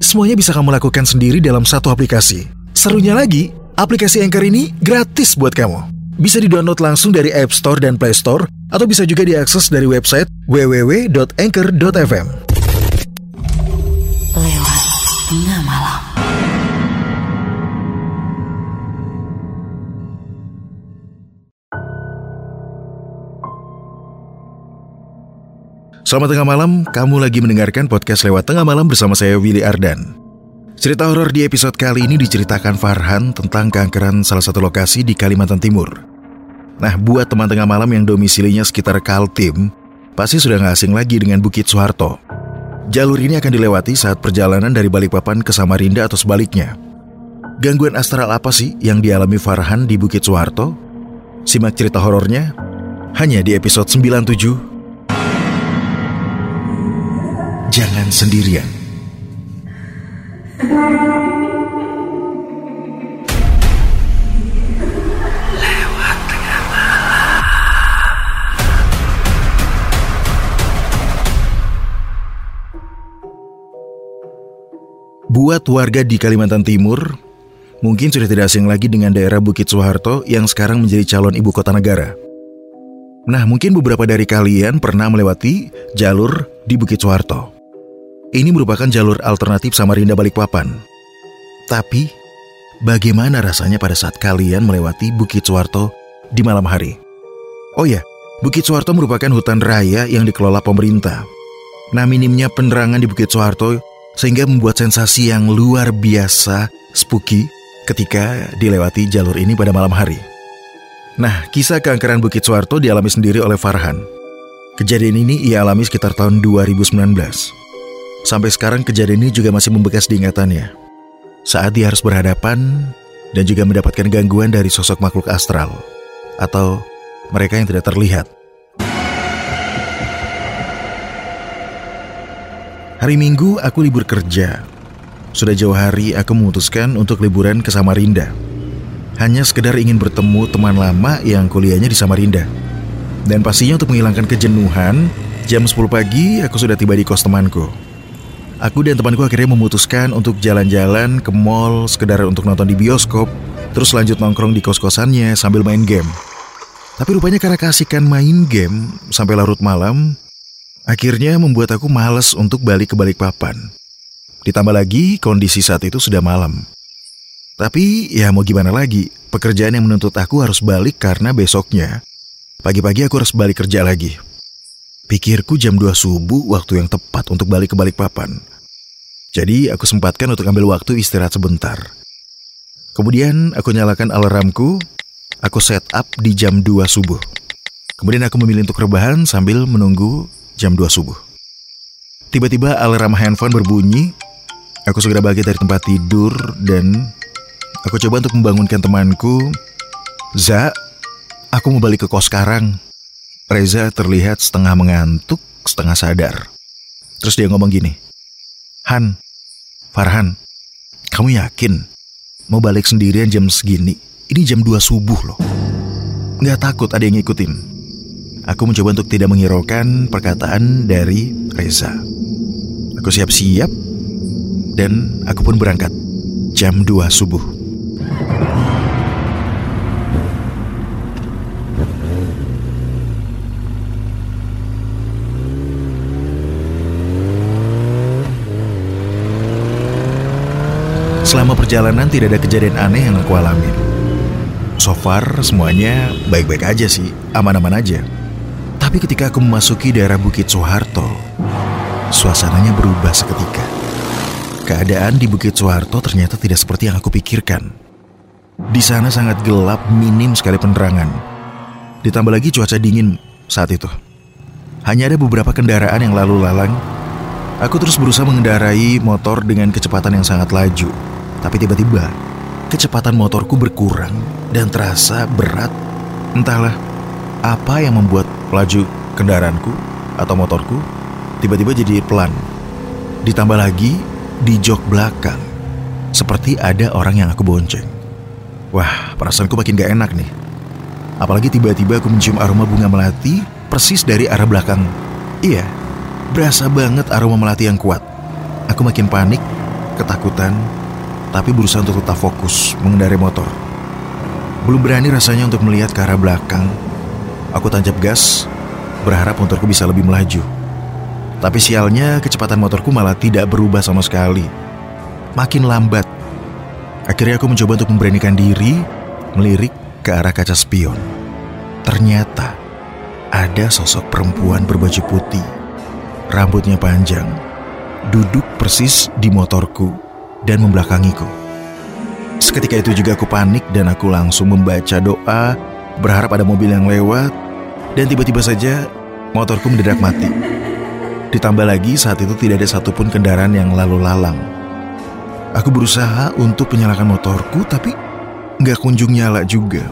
semuanya bisa kamu lakukan sendiri dalam satu aplikasi. Serunya lagi, aplikasi Anchor ini gratis buat kamu. Bisa di-download langsung dari App Store dan Play Store, atau bisa juga diakses dari website www.anchor.fm. Selamat tengah malam, kamu lagi mendengarkan podcast lewat tengah malam bersama saya Willy Ardan. Cerita horor di episode kali ini diceritakan Farhan tentang keangkeran salah satu lokasi di Kalimantan Timur. Nah, buat teman tengah malam yang domisilinya sekitar Kaltim, pasti sudah nggak asing lagi dengan Bukit Soeharto. Jalur ini akan dilewati saat perjalanan dari Balikpapan ke Samarinda atau sebaliknya. Gangguan astral apa sih yang dialami Farhan di Bukit Soeharto? Simak cerita horornya hanya di episode 97 Jangan sendirian. Buat warga di Kalimantan Timur, mungkin sudah tidak asing lagi dengan daerah Bukit Soeharto yang sekarang menjadi calon ibu kota negara. Nah, mungkin beberapa dari kalian pernah melewati jalur di Bukit Soeharto. Ini merupakan jalur alternatif Samarinda Balikpapan. Tapi, bagaimana rasanya pada saat kalian melewati Bukit Soeharto di malam hari? Oh ya, Bukit Soeharto merupakan hutan raya yang dikelola pemerintah. Nah, minimnya penerangan di Bukit Soeharto sehingga membuat sensasi yang luar biasa spooky ketika dilewati jalur ini pada malam hari. Nah, kisah keangkeran Bukit Soeharto dialami sendiri oleh Farhan. Kejadian ini ia alami sekitar tahun 2019. Sampai sekarang kejadian ini juga masih membekas di ingatannya. Saat dia harus berhadapan dan juga mendapatkan gangguan dari sosok makhluk astral atau mereka yang tidak terlihat. Hari Minggu aku libur kerja. Sudah jauh hari aku memutuskan untuk liburan ke Samarinda. Hanya sekedar ingin bertemu teman lama yang kuliahnya di Samarinda. Dan pastinya untuk menghilangkan kejenuhan, jam 10 pagi aku sudah tiba di kos temanku. Aku dan temanku akhirnya memutuskan untuk jalan-jalan ke mall sekedar untuk nonton di bioskop, terus lanjut nongkrong di kos-kosannya sambil main game. Tapi rupanya karena kasihkan main game sampai larut malam, akhirnya membuat aku males untuk balik ke Balikpapan. Ditambah lagi kondisi saat itu sudah malam. Tapi ya mau gimana lagi, pekerjaan yang menuntut aku harus balik karena besoknya pagi-pagi aku harus balik kerja lagi. Pikirku jam 2 subuh waktu yang tepat untuk balik ke Balikpapan. Jadi aku sempatkan untuk ambil waktu istirahat sebentar. Kemudian aku nyalakan alarmku, aku set up di jam 2 subuh. Kemudian aku memilih untuk rebahan sambil menunggu jam 2 subuh. Tiba-tiba alarm handphone berbunyi, aku segera bangkit dari tempat tidur dan aku coba untuk membangunkan temanku. Za, aku mau balik ke kos sekarang. Reza terlihat setengah mengantuk, setengah sadar. Terus dia ngomong gini, Han, Farhan, kamu yakin mau balik sendirian jam segini? Ini jam 2 subuh loh. Nggak takut ada yang ngikutin. Aku mencoba untuk tidak menghiraukan perkataan dari Reza. Aku siap-siap dan aku pun berangkat jam 2 subuh. Selama perjalanan tidak ada kejadian aneh yang aku alami. So far semuanya baik-baik aja sih, aman-aman aja. Tapi ketika aku memasuki daerah Bukit Soeharto, suasananya berubah seketika. Keadaan di Bukit Soeharto ternyata tidak seperti yang aku pikirkan. Di sana sangat gelap, minim sekali penerangan. Ditambah lagi cuaca dingin saat itu. Hanya ada beberapa kendaraan yang lalu lalang, Aku terus berusaha mengendarai motor dengan kecepatan yang sangat laju. Tapi tiba-tiba, kecepatan motorku berkurang dan terasa berat. Entahlah, apa yang membuat laju kendaraanku atau motorku tiba-tiba jadi pelan. Ditambah lagi, di jok belakang, seperti ada orang yang aku bonceng. Wah, perasaanku makin gak enak nih. Apalagi tiba-tiba aku mencium aroma bunga melati persis dari arah belakang. Iya, berasa banget aroma melati yang kuat. Aku makin panik, ketakutan, tapi berusaha untuk tetap fokus mengendarai motor. Belum berani rasanya untuk melihat ke arah belakang. Aku tancap gas, berharap motorku bisa lebih melaju. Tapi sialnya kecepatan motorku malah tidak berubah sama sekali. Makin lambat. Akhirnya aku mencoba untuk memberanikan diri melirik ke arah kaca spion. Ternyata ada sosok perempuan berbaju putih. Rambutnya panjang. Duduk persis di motorku dan membelakangiku. Seketika itu juga aku panik dan aku langsung membaca doa berharap ada mobil yang lewat dan tiba-tiba saja motorku mendadak mati. Ditambah lagi saat itu tidak ada satupun kendaraan yang lalu lalang. Aku berusaha untuk menyalakan motorku tapi nggak kunjung nyala juga.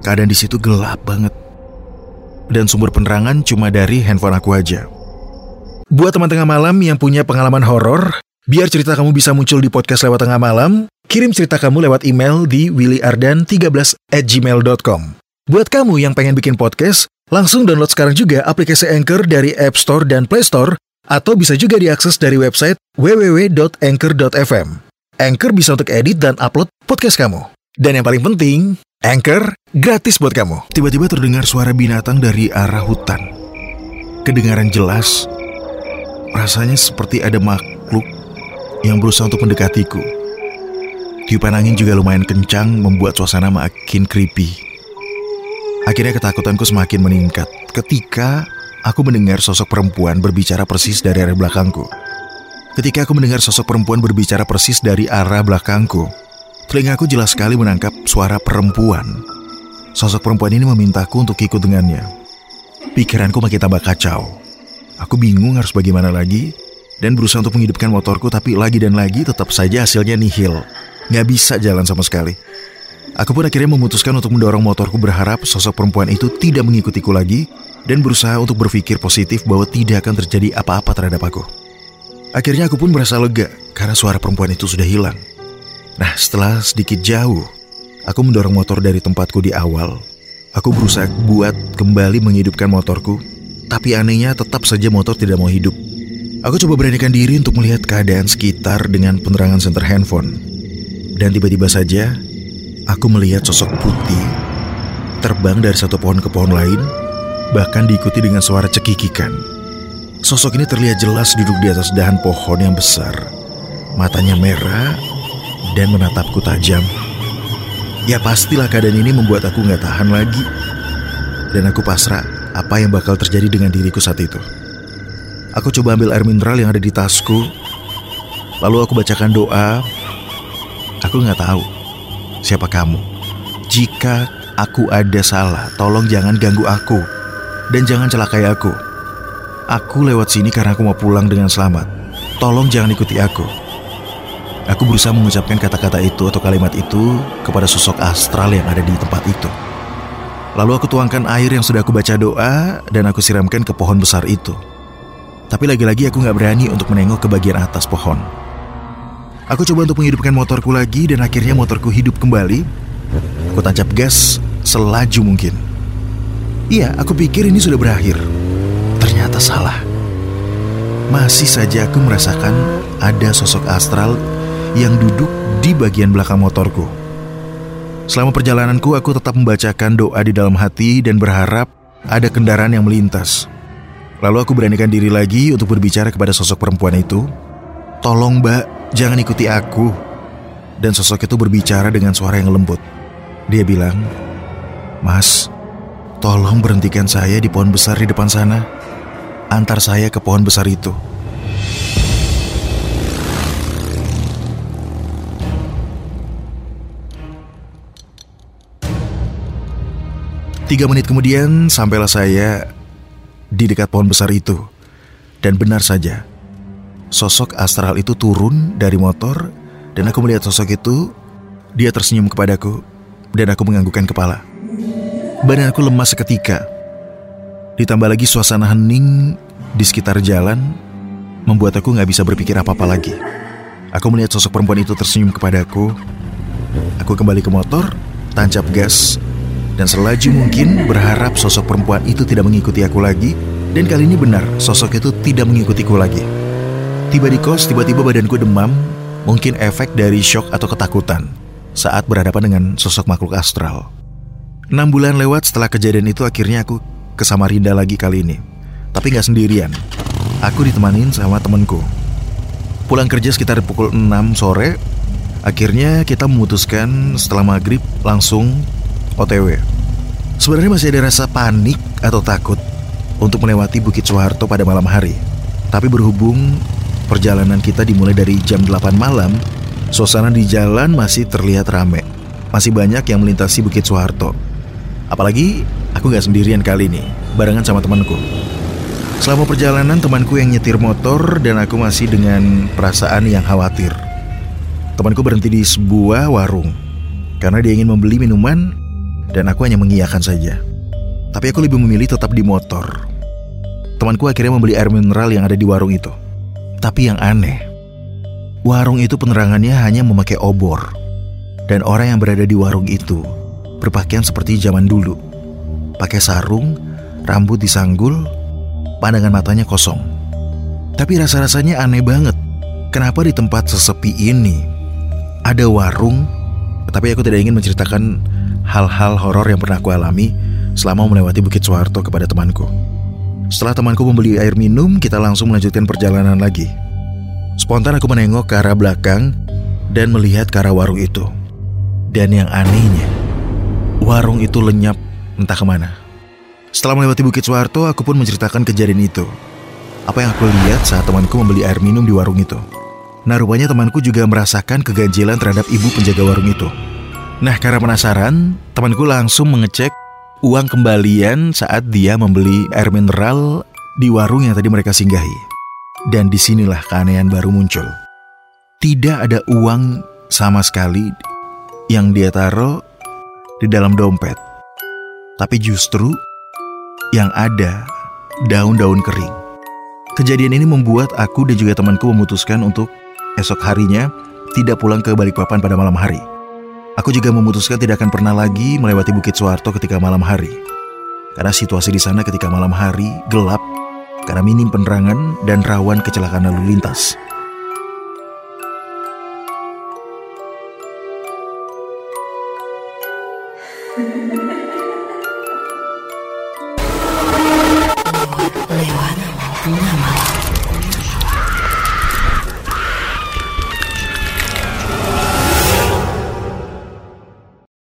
Keadaan di situ gelap banget. Dan sumber penerangan cuma dari handphone aku aja. Buat teman tengah malam yang punya pengalaman horor, biar cerita kamu bisa muncul di podcast lewat tengah malam, kirim cerita kamu lewat email di willyardan13 at gmail.com. Buat kamu yang pengen bikin podcast, Langsung download sekarang juga aplikasi Anchor dari App Store dan Play Store atau bisa juga diakses dari website www.anchor.fm. Anchor bisa untuk edit dan upload podcast kamu. Dan yang paling penting, Anchor gratis buat kamu. Tiba-tiba terdengar suara binatang dari arah hutan. Kedengaran jelas, rasanya seperti ada makhluk yang berusaha untuk mendekatiku. Tiupan angin juga lumayan kencang membuat suasana makin creepy. Akhirnya ketakutanku semakin meningkat ketika aku mendengar sosok perempuan berbicara persis dari arah belakangku. Ketika aku mendengar sosok perempuan berbicara persis dari arah belakangku, telingaku jelas sekali menangkap suara perempuan. Sosok perempuan ini memintaku untuk ikut dengannya. Pikiranku makin tambah kacau. Aku bingung harus bagaimana lagi dan berusaha untuk menghidupkan motorku tapi lagi dan lagi tetap saja hasilnya nihil. Nggak bisa jalan sama sekali. Aku pun akhirnya memutuskan untuk mendorong motorku berharap sosok perempuan itu tidak mengikutiku lagi dan berusaha untuk berpikir positif bahwa tidak akan terjadi apa-apa terhadap aku. Akhirnya aku pun merasa lega karena suara perempuan itu sudah hilang. Nah, setelah sedikit jauh, aku mendorong motor dari tempatku di awal. Aku berusaha buat kembali menghidupkan motorku, tapi anehnya tetap saja motor tidak mau hidup. Aku coba beranikan diri untuk melihat keadaan sekitar dengan penerangan senter handphone. Dan tiba-tiba saja, Aku melihat sosok putih terbang dari satu pohon ke pohon lain, bahkan diikuti dengan suara cekikikan. Sosok ini terlihat jelas duduk di atas dahan pohon yang besar. Matanya merah dan menatapku tajam. Ya pastilah keadaan ini membuat aku nggak tahan lagi. Dan aku pasrah apa yang bakal terjadi dengan diriku saat itu. Aku coba ambil air mineral yang ada di tasku. Lalu aku bacakan doa. Aku nggak tahu siapa kamu. Jika aku ada salah, tolong jangan ganggu aku dan jangan celakai aku. Aku lewat sini karena aku mau pulang dengan selamat. Tolong jangan ikuti aku. Aku berusaha mengucapkan kata-kata itu atau kalimat itu kepada sosok astral yang ada di tempat itu. Lalu aku tuangkan air yang sudah aku baca doa dan aku siramkan ke pohon besar itu. Tapi lagi-lagi aku gak berani untuk menengok ke bagian atas pohon. Aku coba untuk menghidupkan motorku lagi dan akhirnya motorku hidup kembali. Aku tancap gas selaju mungkin. Iya, aku pikir ini sudah berakhir. Ternyata salah. Masih saja aku merasakan ada sosok astral yang duduk di bagian belakang motorku. Selama perjalananku, aku tetap membacakan doa di dalam hati dan berharap ada kendaraan yang melintas. Lalu aku beranikan diri lagi untuk berbicara kepada sosok perempuan itu. Tolong mbak, Jangan ikuti aku. Dan sosok itu berbicara dengan suara yang lembut. Dia bilang, Mas, tolong berhentikan saya di pohon besar di depan sana. Antar saya ke pohon besar itu. Tiga menit kemudian sampailah saya di dekat pohon besar itu. Dan benar saja, sosok astral itu turun dari motor dan aku melihat sosok itu, dia tersenyum kepadaku dan aku menganggukkan kepala. Badanku lemas seketika. Ditambah lagi suasana hening di sekitar jalan membuat aku nggak bisa berpikir apa-apa lagi. Aku melihat sosok perempuan itu tersenyum kepadaku. Aku kembali ke motor, tancap gas, dan selaju mungkin berharap sosok perempuan itu tidak mengikuti aku lagi. Dan kali ini benar, sosok itu tidak mengikutiku lagi. Tiba di kos, tiba-tiba badanku demam, mungkin efek dari shock atau ketakutan saat berhadapan dengan sosok makhluk astral. Enam bulan lewat setelah kejadian itu akhirnya aku ke Samarinda lagi kali ini. Tapi nggak sendirian. Aku ditemanin sama temenku. Pulang kerja sekitar pukul 6 sore, akhirnya kita memutuskan setelah maghrib langsung OTW. Sebenarnya masih ada rasa panik atau takut untuk melewati Bukit Soeharto pada malam hari. Tapi berhubung Perjalanan kita dimulai dari jam 8 malam, suasana di jalan masih terlihat rame. Masih banyak yang melintasi Bukit Soeharto. Apalagi aku gak sendirian kali ini, barengan sama temanku. Selama perjalanan temanku yang nyetir motor dan aku masih dengan perasaan yang khawatir. Temanku berhenti di sebuah warung karena dia ingin membeli minuman dan aku hanya mengiyakan saja. Tapi aku lebih memilih tetap di motor. Temanku akhirnya membeli air mineral yang ada di warung itu. Tapi yang aneh, warung itu penerangannya hanya memakai obor. Dan orang yang berada di warung itu berpakaian seperti zaman dulu. Pakai sarung, rambut disanggul, pandangan matanya kosong. Tapi rasa-rasanya aneh banget. Kenapa di tempat sesepi ini ada warung, tapi aku tidak ingin menceritakan hal-hal horor yang pernah aku alami selama melewati Bukit Soeharto kepada temanku. Setelah temanku membeli air minum, kita langsung melanjutkan perjalanan lagi. Spontan aku menengok ke arah belakang dan melihat ke arah warung itu. Dan yang anehnya, warung itu lenyap entah ke mana. Setelah melewati Bukit Soeharto, aku pun menceritakan kejadian itu. Apa yang aku lihat saat temanku membeli air minum di warung itu. Nah rupanya temanku juga merasakan keganjilan terhadap ibu penjaga warung itu. Nah karena penasaran, temanku langsung mengecek uang kembalian saat dia membeli air mineral di warung yang tadi mereka singgahi. Dan di sinilah keanehan baru muncul. Tidak ada uang sama sekali yang dia taruh di dalam dompet. Tapi justru yang ada daun-daun kering. Kejadian ini membuat aku dan juga temanku memutuskan untuk esok harinya tidak pulang ke Balikpapan pada malam hari. Aku juga memutuskan tidak akan pernah lagi melewati Bukit Soeharto ketika malam hari. Karena situasi di sana ketika malam hari gelap karena minim penerangan dan rawan kecelakaan lalu lintas.